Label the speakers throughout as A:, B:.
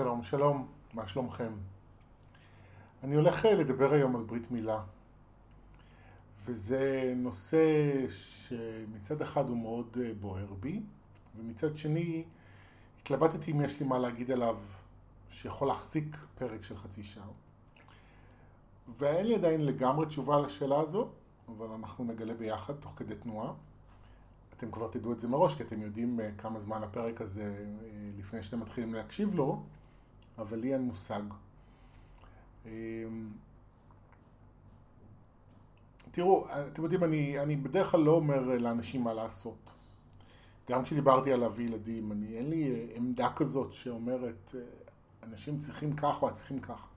A: שלום, שלום, מה שלומכם? אני הולך אה, לדבר היום על ברית מילה, וזה נושא שמצד אחד הוא מאוד אה, בוער בי, ומצד שני התלבטתי אם יש לי מה להגיד עליו שיכול להחזיק פרק של חצי שעה. ואין לי עדיין לגמרי תשובה לשאלה הזו, אבל אנחנו נגלה ביחד תוך כדי תנועה. אתם כבר תדעו את זה מראש, כי אתם יודעים אה, כמה זמן הפרק הזה לפני שאתם מתחילים להקשיב לו, אבל לי אין מושג. אמ, תראו, אתם יודעים, אני, אני בדרך כלל לא אומר לאנשים מה לעשות. גם כשדיברתי על להביא ילדים, אני, אין לי אה, עמדה כזאת שאומרת אה, אנשים צריכים כך או צריכים כך.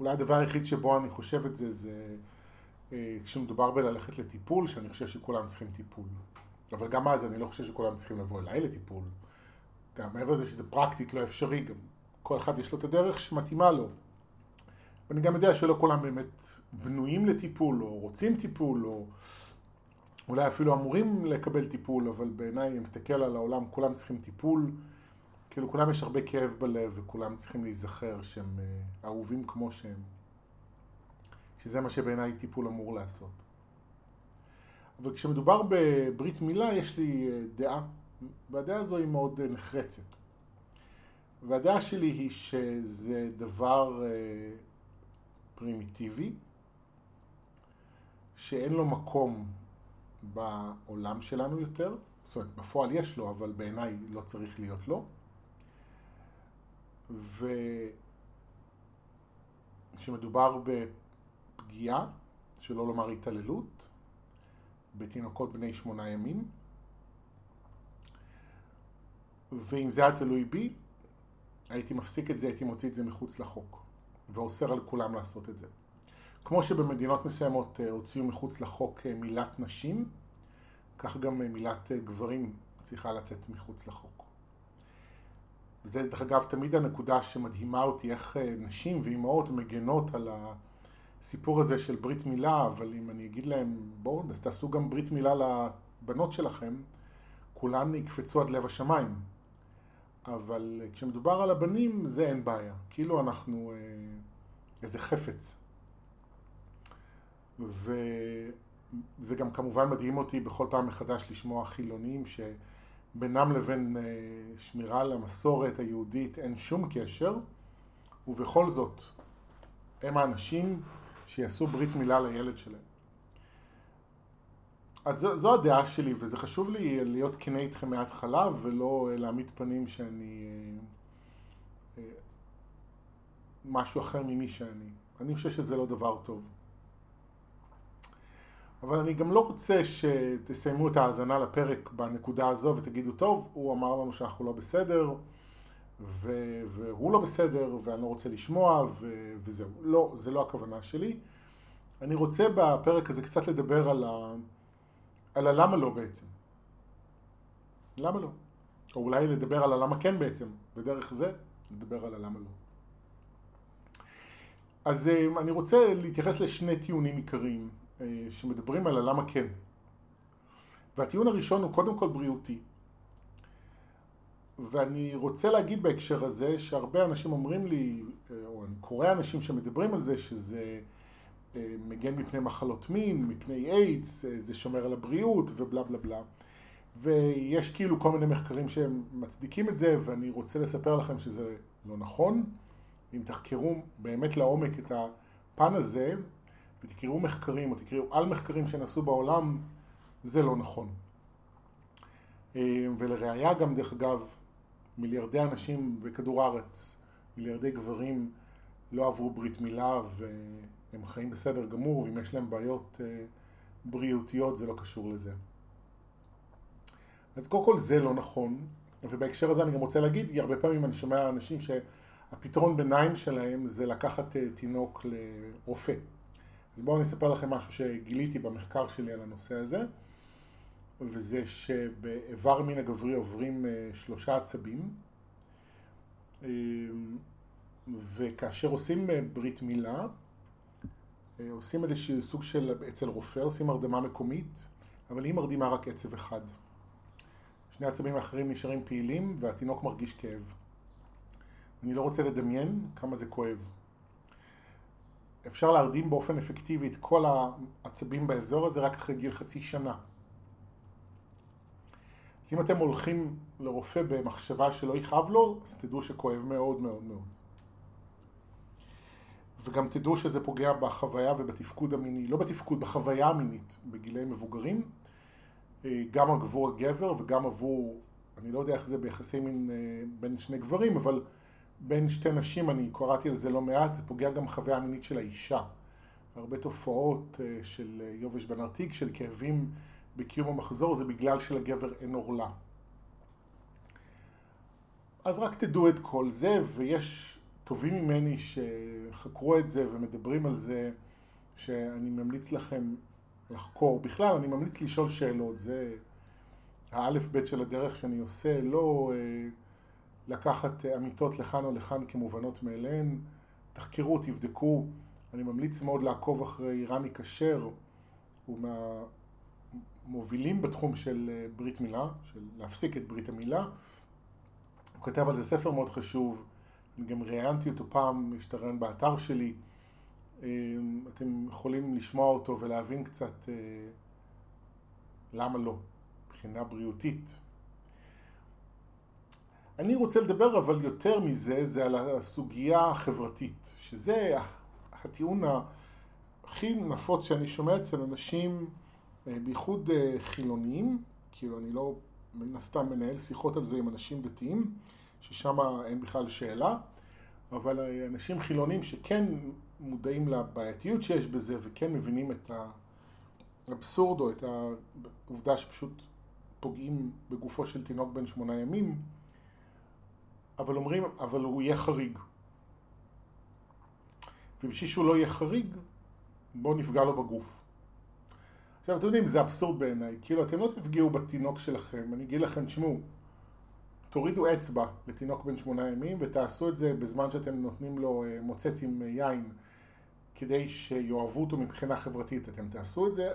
A: אולי הדבר היחיד שבו אני חושב את זה, זה אה, כשמדובר בללכת לטיפול, שאני חושב שכולם צריכים טיפול. אבל גם אז אני לא חושב שכולם צריכים לבוא אליי לטיפול. מעבר לזה שזה פרקטית לא אפשרי, גם כל אחד יש לו את הדרך שמתאימה לו. ואני גם יודע שלא כולם באמת בנויים לטיפול, או רוצים טיפול, או אולי אפילו אמורים לקבל טיפול, אבל בעיניי, אם מסתכל על העולם, כולם צריכים טיפול. כאילו, כולם יש הרבה כאב בלב, וכולם צריכים להיזכר שהם uh, אהובים כמו שהם. שזה מה שבעיניי טיפול אמור לעשות. אבל כשמדובר בברית מילה, יש לי uh, דעה, והדעה הזו היא מאוד uh, נחרצת. והדעה שלי היא שזה דבר uh, פרימיטיבי, שאין לו מקום בעולם שלנו יותר, זאת אומרת, בפועל יש לו, אבל בעיניי לא צריך להיות לו. ושמדובר בפגיעה, שלא לומר התעללות, בתינוקות בני שמונה ימים. ואם זה היה תלוי בי, הייתי מפסיק את זה, הייתי מוציא את זה מחוץ לחוק. ואוסר על כולם לעשות את זה. כמו שבמדינות מסוימות אה, הוציאו מחוץ לחוק אה, מילת נשים, כך גם אה, מילת גברים צריכה לצאת מחוץ לחוק. וזה דרך אגב תמיד הנקודה שמדהימה אותי, איך נשים ואימהות מגנות על הסיפור הזה של ברית מילה, אבל אם אני אגיד להם, בואו, אז תעשו גם ברית מילה לבנות שלכם, כולן יקפצו עד לב השמיים. אבל כשמדובר על הבנים זה אין בעיה, כאילו אנחנו אה, איזה חפץ. וזה גם כמובן מדהים אותי בכל פעם מחדש לשמוע חילונים שבינם לבין אה, שמירה על המסורת היהודית אין שום קשר, ובכל זאת הם האנשים שיעשו ברית מילה לילד שלהם. אז זו, זו הדעה שלי, וזה חשוב לי להיות כנה איתכם מההתחלה, ולא להעמיד פנים שאני אה, אה, משהו אחר ממי שאני. אני חושב שזה לא דבר טוב. אבל אני גם לא רוצה שתסיימו את ההאזנה לפרק בנקודה הזו ותגידו, טוב, הוא אמר לנו שאנחנו לא בסדר, ו- והוא לא בסדר, ואני לא רוצה לשמוע, ו- וזהו. לא, זה לא הכוונה שלי. אני רוצה בפרק הזה קצת לדבר על ה... על הלמה לא בעצם. למה לא? או אולי לדבר על הלמה כן בעצם, ודרך זה לדבר על הלמה לא. אז אה, אני רוצה להתייחס לשני טיעונים עיקריים אה, שמדברים על הלמה כן. והטיעון הראשון הוא קודם כל בריאותי. ואני רוצה להגיד בהקשר הזה שהרבה אנשים אומרים לי, אה, או אני קורא אנשים שמדברים על זה, שזה מגן מפני מחלות מין, מפני איידס, אה, זה שומר על הבריאות ובלה בלה בלה. ויש כאילו כל מיני מחקרים שהם מצדיקים את זה, ואני רוצה לספר לכם שזה לא נכון. אם תחקרו באמת לעומק את הפן הזה, ותקראו מחקרים או תקראו על מחקרים שנעשו בעולם, זה לא נכון. אה, ולראיה גם, דרך אגב, מיליארדי אנשים בכדור הארץ, מיליארדי גברים לא עברו ברית מילה והם חיים בסדר גמור, ואם יש להם בעיות אה, בריאותיות זה לא קשור לזה. אז קודם כל זה לא נכון, ובהקשר הזה אני גם רוצה להגיד, הרבה פעמים אני שומע אנשים שהפתרון ביניים שלהם זה לקחת אה, תינוק לרופא. אז בואו אני אספר לכם משהו שגיליתי במחקר שלי על הנושא הזה, וזה שבאיבר מין הגברי עוברים אה, שלושה עצבים, וכאשר עושים אה, ברית מילה, אה, עושים איזשהו סוג של, אצל רופא עושים הרדמה מקומית, אבל היא מרדימה רק עצב אחד. שני העצבים האחרים נשארים פעילים והתינוק מרגיש כאב. אני לא רוצה לדמיין כמה זה כואב. אפשר להרדים באופן אפקטיבי את כל העצבים באזור הזה רק אחרי גיל חצי שנה. אז אם אתם הולכים לרופא במחשבה שלא יכאב לו, אז תדעו שכואב מאוד מאוד מאוד. וגם תדעו שזה פוגע בחוויה ובתפקוד המיני, לא בתפקוד, בחוויה המינית בגילי מבוגרים, אה, גם עבור הגבר וגם עבור, אני לא יודע איך זה ביחסי מין אה, בין שני גברים, אבל בין שתי נשים, אני קראתי על זה לא מעט, זה פוגע גם בחוויה המינית של האישה. הרבה תופעות אה, של יובש בנרתיק, של כאבים בקיום המחזור, זה בגלל שלגבר אין עורלה. אז רק תדעו את כל זה, ויש טובים ממני שחקרו את זה ומדברים על זה, שאני ממליץ לכם לחקור. בכלל, אני ממליץ לשאול שאלות, זה האלף בית של הדרך שאני עושה, לא אה, לקחת אמיתות לכאן או לכאן כמובנות מאליהן, תחקרו, תבדקו. אני ממליץ מאוד לעקוב אחרי רמי כשר, הוא מהמובילים בתחום של אה, ברית מילה, של להפסיק את ברית המילה. הוא כתב על זה ספר מאוד חשוב, גם ראיינתי אותו פעם, השתרן באתר שלי. אמ, אתם יכולים לשמוע אותו ולהבין קצת אה, למה לא, מבחינה בריאותית. אני רוצה לדבר אבל יותר מזה, זה על הסוגיה החברתית, שזה הטיעון הכי נפוץ שאני שומע אצל אנשים, אה, בייחוד אה, חילוניים, כאילו אני לא מן הסתם מנהל שיחות על זה עם אנשים דתיים, ששם אין בכלל שאלה, אבל אנשים חילונים שכן מודעים לבעייתיות שיש בזה וכן מבינים את האבסורד או את העובדה שפשוט פוגעים בגופו של תינוק בן שמונה ימים, אבל אומרים, אבל הוא יהיה חריג. ובשביל שהוא לא יהיה חריג, בואו נפגע לו בגוף. עכשיו, אתם יודעים, זה אבסורד בעיניי. כאילו, אתם לא תפגעו בתינוק שלכם. אני אגיד לכם, תשמעו, תורידו אצבע לתינוק בן שמונה ימים ותעשו את זה בזמן שאתם נותנים לו אה, מוצץ עם אה, יין כדי שיאהבו אותו מבחינה חברתית. אתם תעשו את זה,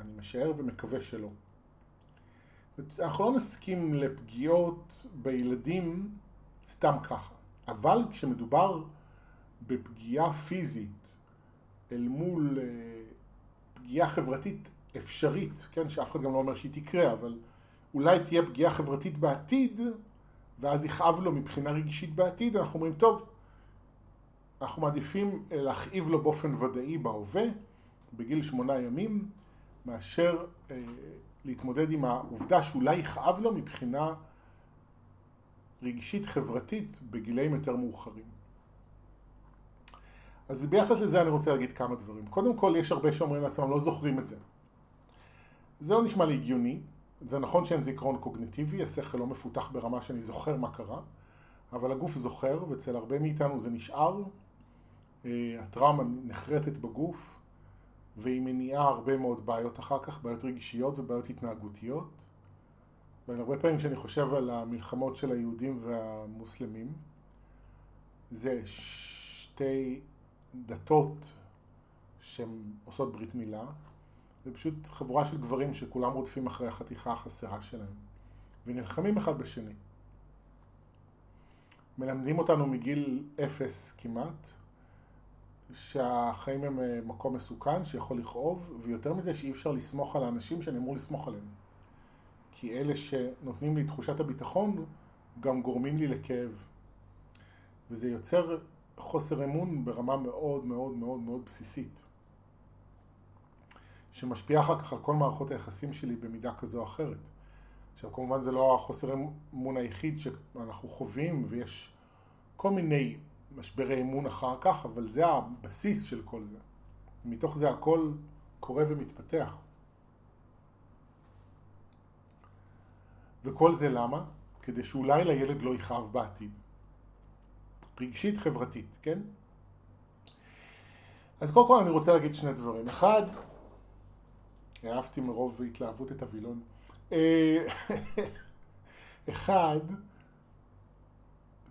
A: אני משער ומקווה שלא. אנחנו לא נסכים לפגיעות בילדים סתם ככה, אבל כשמדובר בפגיעה פיזית אל מול אה, פגיעה חברתית אפשרית, כן, שאף אחד גם לא אומר שהיא תקרה, אבל אולי תהיה פגיעה חברתית בעתיד, ואז יכאב לו מבחינה רגשית בעתיד, אנחנו אומרים, טוב, אנחנו מעדיפים להכאיב לו באופן ודאי בהווה, בגיל שמונה ימים, מאשר אה, להתמודד עם העובדה שאולי יכאב לו מבחינה רגשית חברתית בגילאים יותר מאוחרים. אז ביחס לזה אני רוצה להגיד כמה דברים. קודם כל, יש הרבה שאומרים לעצמם, לא זוכרים את זה. זה לא נשמע לי הגיוני, זה נכון שאין זיכרון קוגניטיבי, השכל לא מפותח ברמה שאני זוכר מה קרה, אבל הגוף זוכר, ואצל הרבה מאיתנו זה נשאר. אה, הטראומה נחרטת בגוף, והיא מניעה הרבה מאוד בעיות אחר כך, בעיות רגשיות ובעיות התנהגותיות. והרבה פעמים כשאני חושב על המלחמות של היהודים והמוסלמים, זה שתי דתות שהן עושות ברית מילה, זה פשוט חבורה של גברים שכולם רודפים אחרי החתיכה החסרה שלהם, ונלחמים אחד בשני. מלמדים אותנו מגיל אפס כמעט, שהחיים הם אה, מקום מסוכן, שיכול לכאוב, ויותר מזה שאי אפשר לסמוך על האנשים שאני אמור לסמוך עליהם. כי אלה שנותנים לי תחושת הביטחון, גם גורמים לי לכאב. וזה יוצר חוסר אמון ברמה מאוד מאוד מאוד מאוד בסיסית. שמשפיעה אחר כך על כל מערכות היחסים שלי במידה כזו או אחרת. עכשיו כמובן זה לא החוסר אמון היחיד שאנחנו חווים ויש כל מיני משברי אמון אחר כך, אבל זה הבסיס של כל זה. מתוך זה הכל קורה ומתפתח. וכל זה למה? כדי שאולי לילד לא יכאב בעתיד. רגשית חברתית, כן? אז קודם כל אני רוצה להגיד שני דברים. אחד, אהבתי מרוב התלהבות את הווילון. אה, אחד,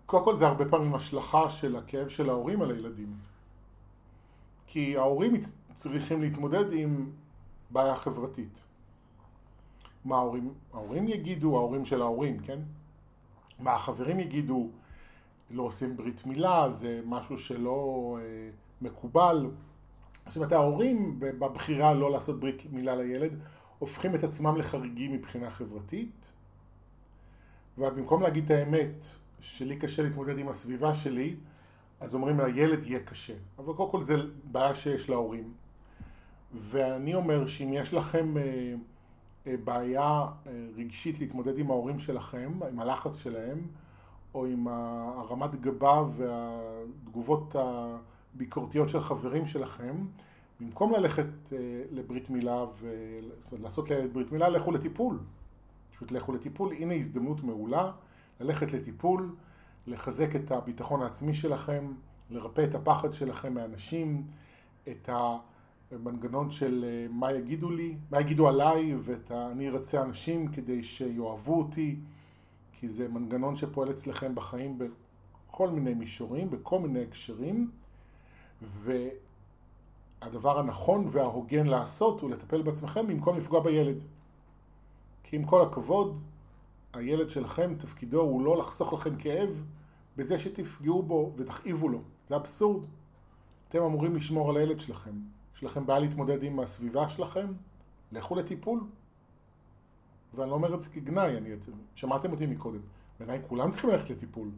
A: קודם כל זה הרבה פעמים השלכה של הכאב של ההורים על הילדים. כי ההורים צריכים להתמודד עם בעיה חברתית. מה ההורים, ההורים יגידו, ההורים של ההורים, כן? מה החברים יגידו, לא עושים ברית מילה, זה משהו שלא אה, מקובל. זאת אומרת, ההורים בבחירה לא לעשות ברית מילה לילד, הופכים את עצמם לחריגים מבחינה חברתית, ובמקום להגיד את האמת, שלי קשה להתמודד עם הסביבה שלי, אז אומרים לילד יהיה קשה. אבל קודם כל זה בעיה שיש להורים. ואני אומר שאם יש לכם אה, אה, בעיה אה, רגשית להתמודד עם ההורים שלכם, עם הלחץ שלהם, או עם הרמת גבה והתגובות הביקורתיות של חברים שלכם, במקום ללכת לברית מילה ולעשות לילד ברית מילה, לכו לטיפול. פשוט לכו לטיפול. הנה הזדמנות מעולה ללכת לטיפול, לחזק את הביטחון העצמי שלכם, לרפא את הפחד שלכם מאנשים, את ה... מנגנון של אה, מה יגידו לי, מה יגידו עליי ואת ה... אני ארצה אנשים כדי שיאהבו אותי כי זה מנגנון שפועל אצלכם בחיים בכל מיני מישורים, בכל מיני הקשרים והדבר הנכון וההוגן לעשות הוא לטפל בעצמכם במקום לפגוע בילד כי עם כל הכבוד הילד שלכם תפקידו הוא לא לחסוך לכם כאב בזה שתפגעו בו ותכאיבו לו, זה אבסורד אתם אמורים לשמור על הילד שלכם יש לכם בעיה להתמודד עם הסביבה שלכם, לכו לטיפול. ואני לא אומר את זה כגנאי, אני, שמעתם אותי מקודם. בעיניי כולם צריכים ללכת לטיפול.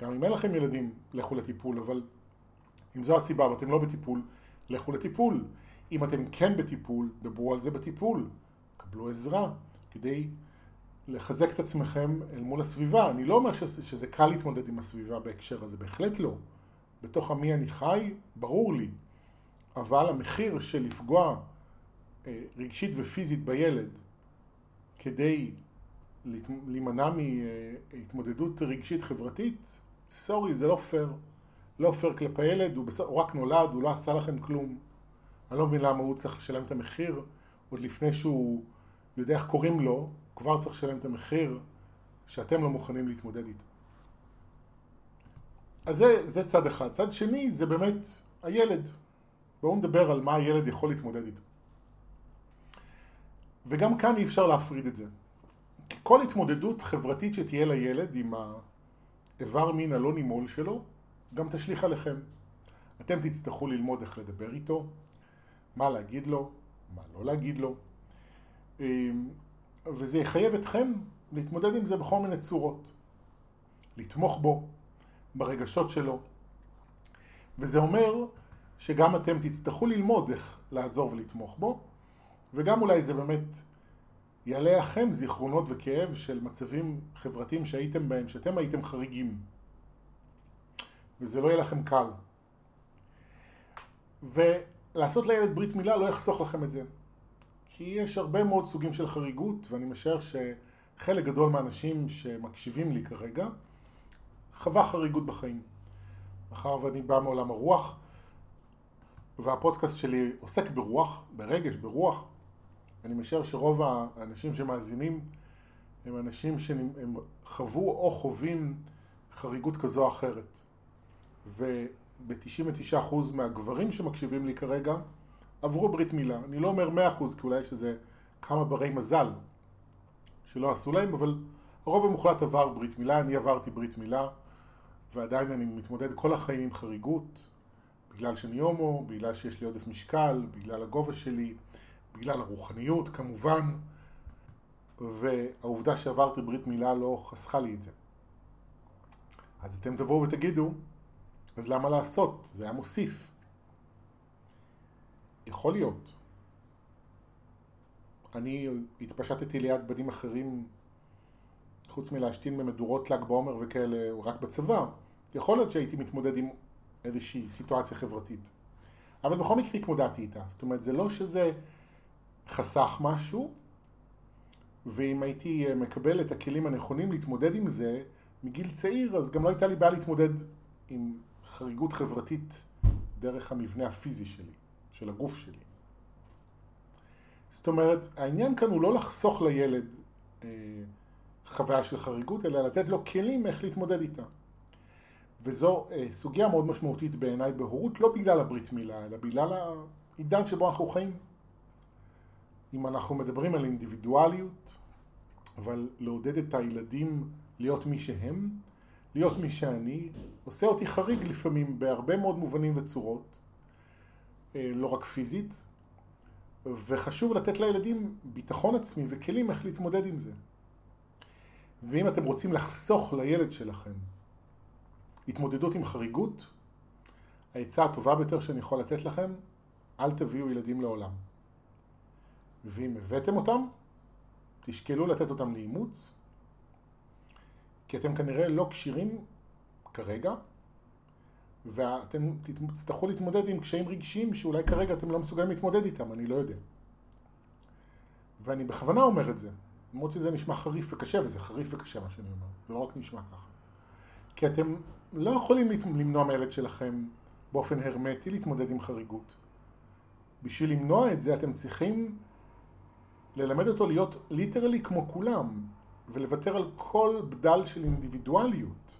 A: גם אם אין לכם ילדים, לכו לטיפול, אבל אם זו הסיבה ואתם לא בטיפול, לכו לטיפול. אם אתם כן בטיפול, דברו על זה בטיפול. קבלו עזרה כדי לחזק את עצמכם אל מול הסביבה. אני לא אומר שזה, שזה קל להתמודד עם הסביבה בהקשר הזה, בהחלט לא. בתוך עמי אני חי, ברור לי. אבל המחיר של לפגוע אה, רגשית ופיזית בילד כדי להימנע מהתמודדות רגשית חברתית, סורי, זה לא פייר. לא פייר כלפי הילד, הוא, בס... הוא רק נולד, הוא לא עשה לכם כלום. אני לא מבין למה הוא צריך לשלם את המחיר, עוד לפני שהוא יודע איך קוראים לו, הוא כבר צריך לשלם את המחיר שאתם לא מוכנים להתמודד איתו. אז זה, זה צד אחד. צד שני זה באמת הילד. בואו נדבר על מה הילד יכול להתמודד איתו. וגם כאן אי אפשר להפריד את זה. כל התמודדות חברתית שתהיה לילד עם האיבר מין הלא נימול שלו, גם תשליך עליכם. אתם תצטרכו ללמוד איך לדבר איתו, מה להגיד לו, מה לא להגיד לו, אמ, וזה יחייב אתכם להתמודד עם זה בכל מיני צורות. לתמוך בו, ברגשות שלו. וזה אומר שגם אתם תצטרכו ללמוד איך לעזור ולתמוך בו, וגם אולי זה באמת יעלה לכם זיכרונות וכאב של מצבים חברתיים שהייתם בהם, שאתם הייתם חריגים. וזה לא יהיה לכם קל. ולעשות לילד ברית מילה לא יחסוך לכם את זה. כי יש הרבה מאוד סוגים של חריגות, ואני משער שחלק גדול מהאנשים שמקשיבים לי כרגע, חווה חריגות בחיים. מאחר ואני בא מעולם הרוח, והפודקאסט שלי עוסק ברוח, ברגש, ברוח. אני משער שרוב האנשים שמאזינים הם אנשים שהם חוו או חווים חריגות כזו או אחרת. וב-99% מהגברים שמקשיבים לי כרגע עברו ברית מילה. אני לא אומר 100% כי אולי יש איזה כמה ברי מזל שלא עשו להם, אבל הרוב המוחלט עבר ברית מילה, אני עברתי ברית מילה ועדיין אני מתמודד כל החיים עם חריגות, בגלל שאני הומו, בגלל שיש לי עודף משקל, בגלל הגובה שלי, בגלל הרוחניות כמובן, והעובדה שעברתי ברית מילה לא חסכה לי את זה. אז אתם תבואו ותגידו, אז למה לעשות? זה היה מוסיף. יכול להיות. אני התפשטתי ליד בנים אחרים, חוץ מלהשתין במדורות ל"ג בעומר וכאלה, רק בצבא. יכול להיות שהייתי מתמודד עם איזושהי סיטואציה חברתית. אבל בכל מקרה התמודדתי איתה. זאת אומרת, זה לא שזה חסך משהו, ואם הייתי אה, מקבל את הכלים הנכונים להתמודד עם זה מגיל צעיר, אז גם לא הייתה לי בעיה להתמודד עם חריגות חברתית דרך המבנה הפיזי שלי, של הגוף שלי. זאת אומרת, העניין כאן הוא לא לחסוך לילד אה, חוויה של חריגות, אלא לתת לו כלים איך להתמודד איתה. וזו אה, סוגיה מאוד משמעותית בעיניי בהורות, לא בגלל הברית מילה, אלא בגלל העידן שבו אנחנו חיים. אם אנחנו מדברים על אינדיבידואליות, אבל לעודד את הילדים להיות מי שהם, להיות מי שאני, עושה אותי חריג לפעמים בהרבה מאוד מובנים וצורות, אה, לא רק פיזית, וחשוב לתת לילדים ביטחון עצמי וכלים איך להתמודד עם זה. ואם אתם רוצים לחסוך לילד שלכם התמודדות עם חריגות, העצה הטובה ביותר שאני יכול לתת לכם, אל תביאו ילדים לעולם. ואם הבאתם אותם, תשקלו לתת אותם לאימוץ, כי אתם כנראה לא כשירים כרגע, ואתם תצטרכו להתמודד עם קשיים רגשיים שאולי כרגע אתם לא מסוגלים להתמודד איתם, אני לא יודע. ואני בכוונה אומר את זה, למרות שזה נשמע חריף וקשה, וזה חריף וקשה מה שאני אומר, זה לא רק נשמע ככה. כי אתם לא יכולים למנוע מהילד שלכם באופן הרמטי להתמודד עם חריגות. בשביל למנוע את זה אתם צריכים ללמד אותו להיות ליטרלי כמו כולם, ולוותר על כל בדל של אינדיבידואליות.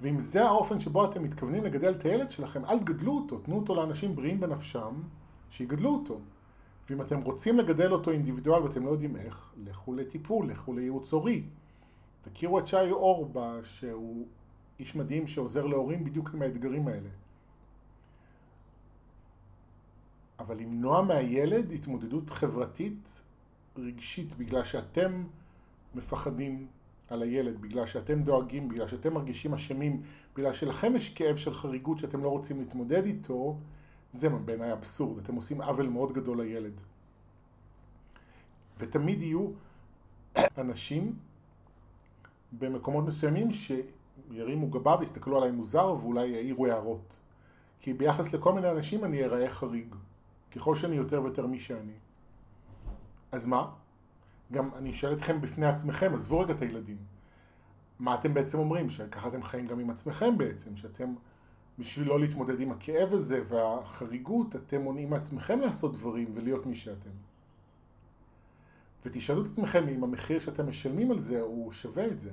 A: ואם זה האופן שבו אתם מתכוונים לגדל את הילד שלכם, אל תגדלו אותו, תנו אותו לאנשים בריאים בנפשם, שיגדלו אותו. ואם אתם רוצים לגדל אותו אינדיבידואל ואתם לא יודעים איך, לכו לטיפול, לכו לייעוץ הורי. תכירו את שי אורבה, שהוא איש מדהים שעוזר להורים בדיוק עם האתגרים האלה. אבל למנוע מהילד התמודדות חברתית רגשית בגלל שאתם מפחדים על הילד, בגלל שאתם דואגים, בגלל שאתם מרגישים אשמים, בגלל שלכם יש כאב של חריגות שאתם לא רוצים להתמודד איתו, זה בעיניי אבסורד, אתם עושים עוול מאוד גדול לילד. ותמיד יהיו אנשים במקומות מסוימים שירימו גבה ויסתכלו עליי מוזר ואולי יעירו הערות. כי ביחס לכל מיני אנשים אני אראה חריג, ככל שאני יותר ויותר מי שאני. אז מה? גם אני אשאל אתכם בפני עצמכם, עזבו רגע את הילדים. מה אתם בעצם אומרים? שככה אתם חיים גם עם עצמכם בעצם, שאתם בשביל לא להתמודד עם הכאב הזה והחריגות, אתם מונעים מעצמכם לעשות דברים ולהיות מי שאתם. ותשאלו את עצמכם אם המחיר שאתם משלמים על זה הוא שווה את זה.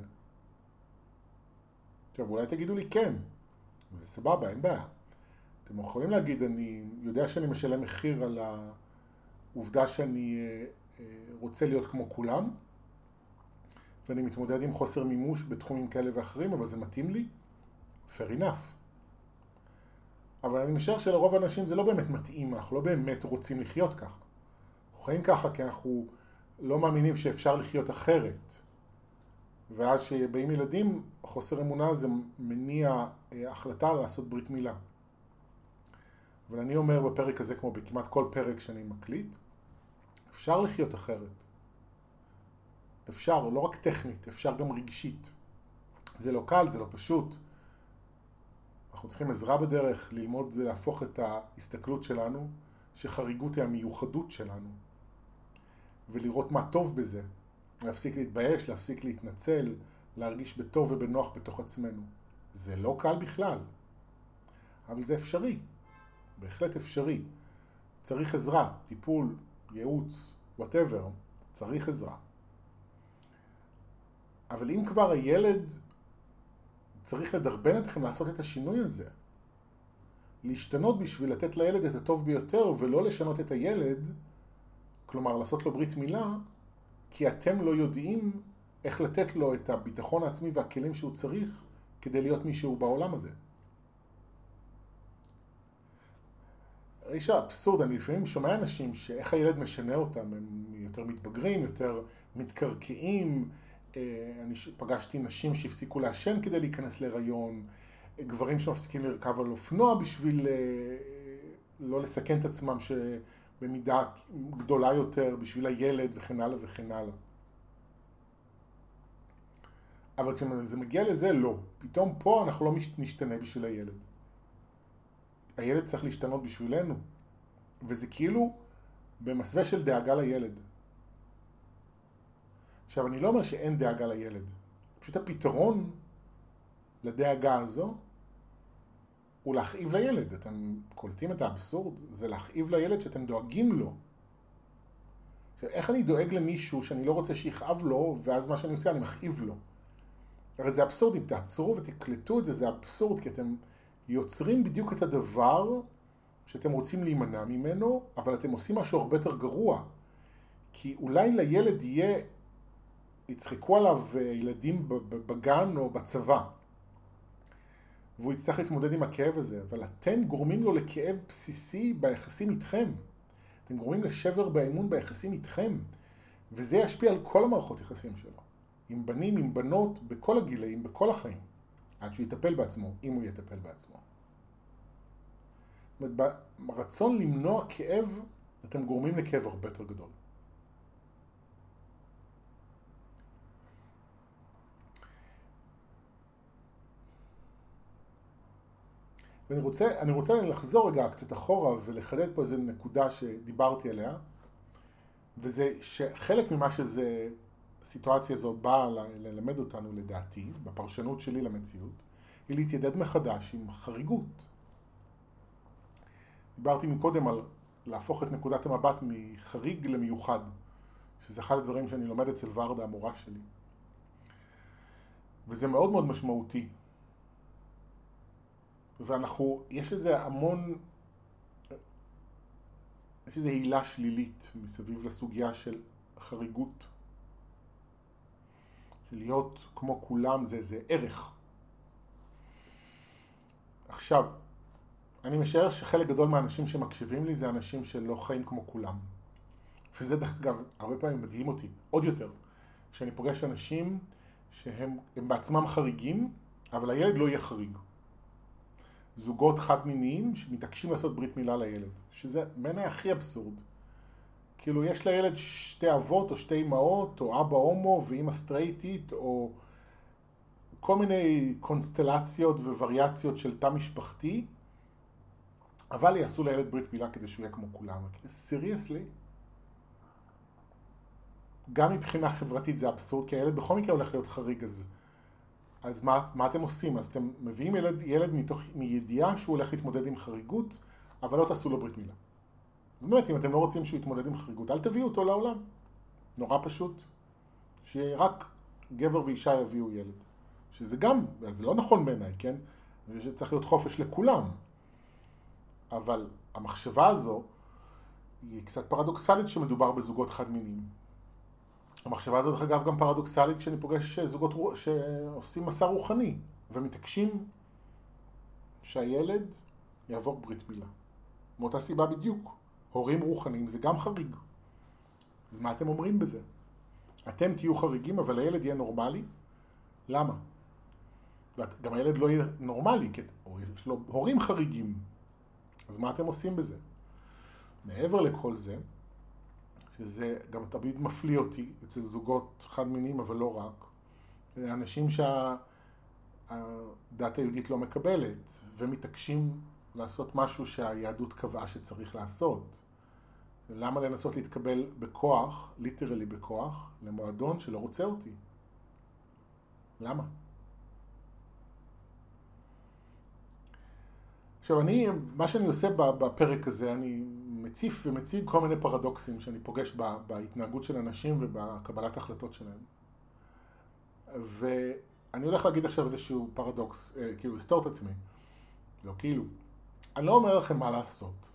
A: עכשיו אולי תגידו לי כן, זה סבבה, אין בעיה. אתם יכולים להגיד, אני יודע שאני משלם מחיר על העובדה שאני אה, רוצה להיות כמו כולם, ואני מתמודד עם חוסר מימוש בתחומים כאלה ואחרים, אבל זה מתאים לי, fair enough. אבל אני משער שלרוב האנשים זה לא באמת מתאים, אנחנו לא באמת רוצים לחיות ככה. אנחנו חיים ככה כי אנחנו לא מאמינים שאפשר לחיות אחרת. ואז כשבאים ילדים, חוסר אמונה זה מניע אה, החלטה לעשות ברית מילה. אבל אני אומר בפרק הזה, כמו בכמעט כל פרק שאני מקליט, אפשר לחיות אחרת. אפשר, לא רק טכנית, אפשר גם רגשית. זה לא קל, זה לא פשוט. אנחנו צריכים עזרה בדרך ללמוד להפוך את ההסתכלות שלנו, שחריגות היא המיוחדות שלנו, ולראות מה טוב בזה. להפסיק להתבייש, להפסיק להתנצל, להרגיש בטוב ובנוח בתוך עצמנו. זה לא קל בכלל, אבל זה אפשרי. בהחלט אפשרי. צריך עזרה, טיפול, ייעוץ, whatever, צריך עזרה. אבל אם כבר הילד צריך לדרבן אתכם לעשות את השינוי הזה. להשתנות בשביל לתת לילד את הטוב ביותר ולא לשנות את הילד, כלומר לעשות לו ברית מילה, כי אתם לא יודעים איך לתת לו את הביטחון העצמי והכלים שהוא צריך כדי להיות מישהו בעולם הזה. יש אבסורד, אני לפעמים שומע אנשים שאיך הילד משנה אותם, הם יותר מתבגרים, יותר מתקרקעים, אה, אני פגשתי נשים שהפסיקו לעשן כדי להיכנס להיריון, גברים שמפסיקים לרכב על אופנוע בשביל אה, לא לסכן את עצמם במידה גדולה יותר בשביל הילד וכן הלאה וכן הלאה. אבל כשזה מגיע לזה, לא. פתאום פה אנחנו לא נשתנה בשביל הילד. הילד צריך להשתנות בשבילנו. וזה כאילו במסווה של דאגה לילד. עכשיו, אני לא אומר שאין דאגה לילד. פשוט הפתרון לדאגה הזו הוא להכאיב לילד. אתם קולטים את האבסורד? זה להכאיב לילד שאתם דואגים לו. עכשיו, איך אני דואג למישהו שאני לא רוצה שיכאב לו, ואז מה שאני עושה, אני מכאיב לו? הרי זה אבסורד, אם תעצרו ותקלטו את זה, זה אבסורד, כי אתם יוצרים בדיוק את הדבר שאתם רוצים להימנע ממנו, אבל אתם עושים משהו הרבה יותר גרוע. כי אולי לילד יהיה יצחקו עליו אה, ילדים בגן או בצבא, והוא יצטרך להתמודד עם הכאב הזה, אבל אתם גורמים לו לכאב בסיסי ביחסים איתכם. אתם גורמים לשבר באמון ביחסים איתכם, וזה ישפיע על כל המערכות יחסים שלו. עם בנים, עם בנות, בכל הגילאים, בכל החיים. עד שהוא יטפל בעצמו, אם הוא יטפל בעצמו. זאת אומרת, ברצון למנוע כאב, אתם גורמים לכאב הרבה יותר גדול. ואני רוצה, אני רוצה לחזור רגע קצת אחורה ולחדד פה איזו נקודה שדיברתי עליה, וזה שחלק ממה שזה, הסיטואציה הזו באה ללמד אותנו לדעתי, בפרשנות שלי למציאות, היא להתיידד מחדש עם חריגות. דיברתי מקודם על להפוך את נקודת המבט מחריג למיוחד, שזה אחד הדברים שאני לומד אצל ורדה, המורה שלי. וזה מאוד מאוד משמעותי. ואנחנו, יש איזה המון, יש איזו הילה שלילית מסביב לסוגיה של חריגות. להיות כמו כולם זה איזה ערך. עכשיו, אני משער שחלק גדול מהאנשים שמקשיבים לי זה אנשים שלא חיים כמו כולם. וזה דרך אגב, הרבה פעמים מדהים אותי, עוד יותר, כשאני פוגש אנשים שהם בעצמם חריגים, אבל הילד לא יהיה חריג. זוגות חד-מיניים שמתעקשים לעשות ברית מילה לילד, שזה בעיניי הכי אבסורד. כאילו יש לילד שתי אבות או שתי אמהות, או אבא הומו ואימא סטרייטית, או כל מיני קונסטלציות ווריאציות של תא משפחתי, אבל יעשו לילד ברית מילה כדי שהוא יהיה כמו כולם. סיריאסלי? גם מבחינה חברתית זה אבסורד, כי הילד בכל מקרה הולך להיות חריג, אז, אז מה, מה אתם עושים? אז אתם מביאים ילד, ילד מתוך, מידיעה שהוא הולך להתמודד עם חריגות, אבל לא תעשו לו ברית מילה. זאת אומרת, אם אתם לא רוצים שהוא יתמודד עם חריגות, אל תביאו אותו לעולם. נורא פשוט. שרק גבר ואישה יביאו ילד. שזה גם, זה לא נכון בעיניי, כן? שצריך להיות חופש לכולם. אבל המחשבה הזו היא קצת פרדוקסלית כשמדובר בזוגות חד מיניים. המחשבה הזו, דרך אגב, גם פרדוקסלית כשאני פוגש זוגות שעושים מסע רוחני ומתעקשים שהילד יעבור ברית מילה. מאותה סיבה בדיוק. הורים רוחניים זה גם חריג. אז מה אתם אומרים בזה? אתם תהיו חריגים, אבל הילד יהיה נורמלי? למה? גם הילד לא יהיה נורמלי, כי יש לו הורים חריגים. אז מה אתם עושים בזה? מעבר לכל זה, שזה גם תמיד מפליא אותי אצל זוגות חד מיניים, אבל לא רק, אנשים שהדת היהודית לא מקבלת, ומתעקשים לעשות משהו שהיהדות קבעה שצריך לעשות. למה לנסות להתקבל בכוח, ליטרלי בכוח, למועדון שלא רוצה אותי? למה? עכשיו אני, מה שאני עושה בפרק הזה, אני מציף ומציג כל מיני פרדוקסים שאני פוגש בהתנהגות של אנשים ובקבלת החלטות שלהם. ואני הולך להגיד עכשיו איזשהו פרדוקס, אה, כאילו לסתור את עצמי. לא כאילו. אני לא אומר לכם מה לעשות.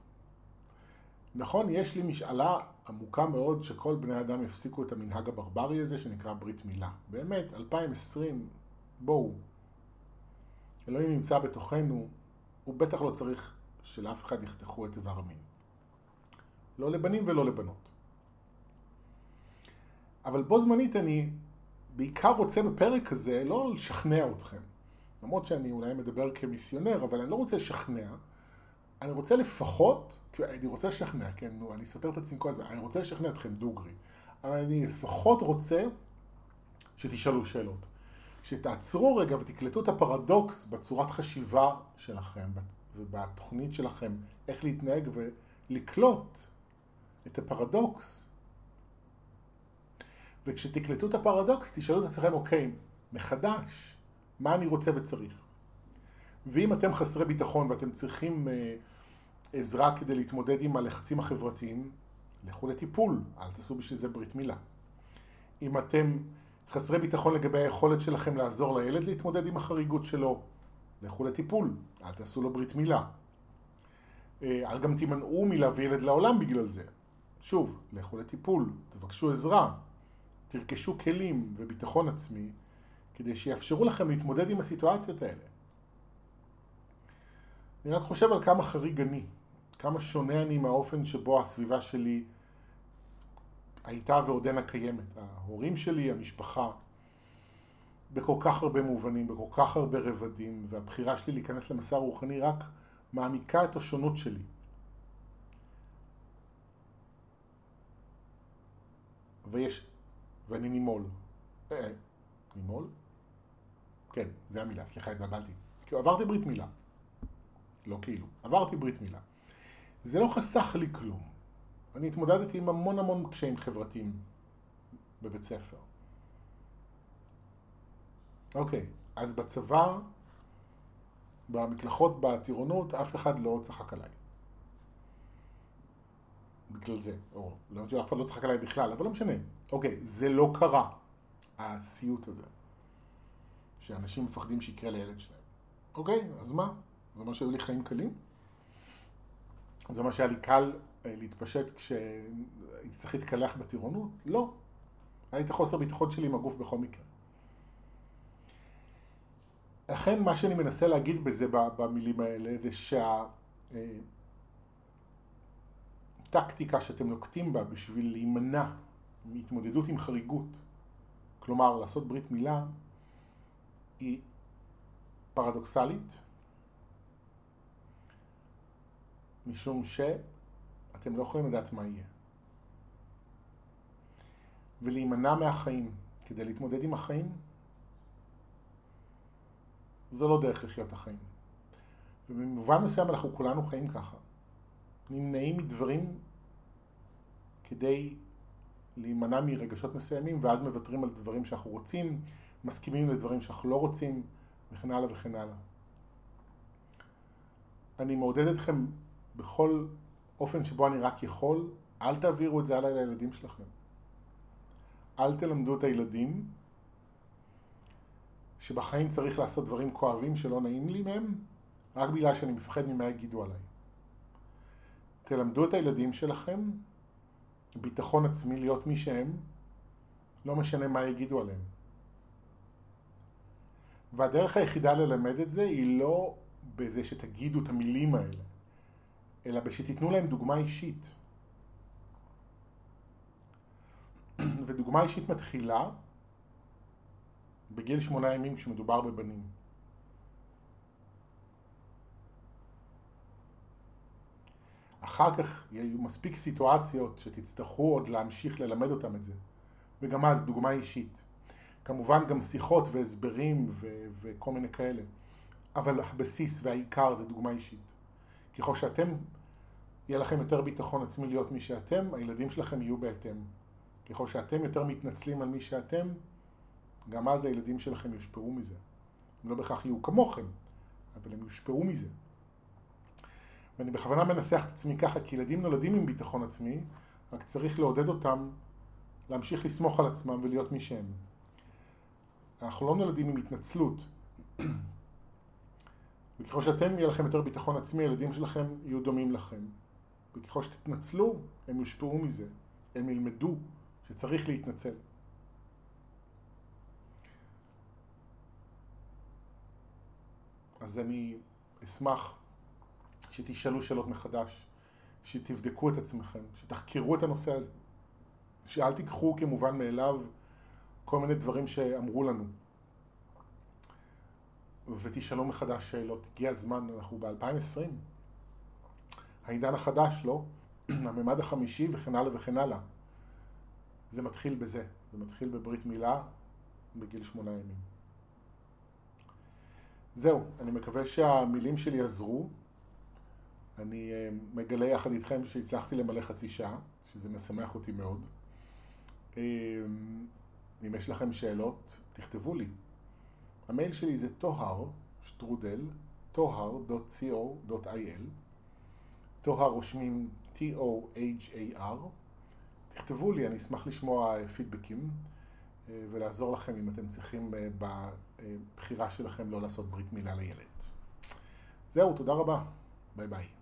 A: נכון, יש לי משאלה עמוקה מאוד שכל בני אדם יפסיקו את המנהג הברברי הזה שנקרא ברית מילה. באמת, 2020, בואו. אלוהים נמצא בתוכנו, הוא בטח לא צריך שלאף אחד יחתכו את איבר המין. לא לבנים ולא לבנות. אבל בו זמנית אני בעיקר רוצה בפרק הזה לא לשכנע אתכם. למרות שאני אולי מדבר כמיסיונר, אבל אני לא רוצה לשכנע. אני רוצה לפחות, אני רוצה לשכנע, כן, נו, אני סותר את עצמי כל הזמן, אני רוצה לשכנע אתכם דוגרי, אבל אני לפחות רוצה שתשאלו שאלות. שתעצרו רגע ותקלטו את הפרדוקס בצורת חשיבה שלכם ובתוכנית שלכם, איך להתנהג ולקלוט את הפרדוקס. וכשתקלטו את הפרדוקס, תשאלו את עצמכם, אוקיי, מחדש, מה אני רוצה וצריך? ואם אתם חסרי ביטחון ואתם צריכים אה, עזרה כדי להתמודד עם הלחצים החברתיים, לכו לטיפול, אל תעשו בשביל זה ברית מילה. אם אתם חסרי ביטחון לגבי היכולת שלכם לעזור לילד להתמודד עם החריגות שלו, לכו לטיפול, אל תעשו לו ברית מילה. אה, אל גם תימנעו מלהביא ילד לעולם בגלל זה. שוב, לכו לטיפול, תבקשו עזרה. תרכשו כלים וביטחון עצמי כדי שיאפשרו לכם להתמודד עם הסיטואציות האלה. אני רק חושב על כמה חריג אני, כמה שונה אני מהאופן שבו הסביבה שלי הייתה ועודנה קיימת. ההורים שלי, המשפחה, בכל כך הרבה מובנים, בכל כך הרבה רבדים, והבחירה שלי להיכנס למסע רוחני רק מעמיקה את השונות שלי. ויש, ואני נימול. אה, נימול? כן, זה המילה, סליחה, התבלבלתי. כאילו עברתי ברית מילה. לא כאילו, עברתי ברית מילה. זה לא חסך לי כלום. אני התמודדתי עם המון המון קשיים חברתיים בבית ספר. אוקיי, אז בצבא, במקלחות בטירונות, אף אחד לא צחק עליי. בגלל זה, או לא יודע, אף אחד לא צחק עליי בכלל, אבל לא משנה. אוקיי, זה לא קרה, הסיוט הזה, שאנשים מפחדים שיקרה לילד שלהם. אוקיי, אז מה? זה אומר שהיו לי חיים קלים? זה אומר שהיה לי קל אה, להתפשט כשהייתי צריך להתקלח בטירונות? לא. היה לי את החוסר ביטחון שלי עם הגוף בכל מקרה. לכן מה שאני מנסה להגיד בזה, במילים האלה, זה שהטקטיקה אה, שאתם נוקטים בה בשביל להימנע מהתמודדות עם חריגות, כלומר לעשות ברית מילה, היא פרדוקסלית, משום שאתם לא יכולים לדעת מה יהיה. ולהימנע מהחיים כדי להתמודד עם החיים, זו לא דרך לחיות החיים. ובמובן מסוים אנחנו כולנו חיים ככה. נמנעים מדברים כדי להימנע מרגשות מסוימים, ואז מוותרים על דברים שאנחנו רוצים, מסכימים לדברים שאנחנו לא רוצים, וכן הלאה וכן הלאה. אני מעודד אתכם בכל אופן שבו אני רק יכול, אל תעבירו את זה הלאה לילדים שלכם. אל תלמדו את הילדים שבחיים צריך לעשות דברים כואבים שלא נעים לי מהם, רק בגלל שאני מפחד ממה יגידו עליי. תלמדו את הילדים שלכם ביטחון עצמי להיות מי שהם, לא משנה מה יגידו עליהם. והדרך היחידה ללמד את זה היא לא בזה שתגידו את המילים האלה, אלא בשתיתנו להם דוגמה אישית. ודוגמה אישית מתחילה בגיל שמונה ימים כשמדובר בבנים. אחר כך יהיו מספיק סיטואציות שתצטרכו עוד להמשיך ללמד אותם את זה. וגם אז דוגמה אישית. כמובן גם שיחות והסברים ו- וכל מיני כאלה. אבל הבסיס והעיקר זה דוגמה אישית. ככל שאתם, יהיה לכם יותר ביטחון עצמי להיות מי שאתם, הילדים שלכם יהיו בהתאם. ככל שאתם יותר מתנצלים על מי שאתם, גם אז הילדים שלכם יושפעו מזה. הם לא בהכרח יהיו כמוכם, אבל הם יושפעו מזה. ואני בכוונה מנסח את עצמי ככה, כי ילדים נולדים עם ביטחון עצמי, רק צריך לעודד אותם להמשיך לסמוך על עצמם ולהיות מי שהם. אנחנו לא נולדים עם התנצלות. וככל שאתם יהיה לכם יותר ביטחון עצמי, הילדים שלכם יהיו דומים לכם. וככל שתתנצלו, הם יושפעו מזה. הם ילמדו שצריך להתנצל. אז אני אשמח שתשאלו שאלות מחדש, שתבדקו את עצמכם, שתחקרו את הנושא הזה, שאל תיקחו כמובן מאליו כל מיני דברים שאמרו לנו, ותשאלו מחדש שאלות. הגיע הזמן, אנחנו ב-2020, העידן החדש, לא? הממד החמישי וכן הלאה וכן הלאה. זה מתחיל בזה, זה מתחיל בברית מילה בגיל שמונה ימים. זהו, אני מקווה שהמילים שלי עזרו. אני אה, מגלה יחד איתכם שהצלחתי למלא חצי שעה, שזה משמח אותי מאוד. אה, אם יש לכם שאלות, תכתבו לי. המייל שלי זה טוהר, שטרודל, tohar.co.il טוהר רושמים T-O-H-A-R תכתבו לי, אני אשמח לשמוע פידבקים אה, ולעזור לכם אם אתם צריכים בבחירה שלכם לא לעשות ברית מילה לילד. זהו, תודה רבה. ביי ביי.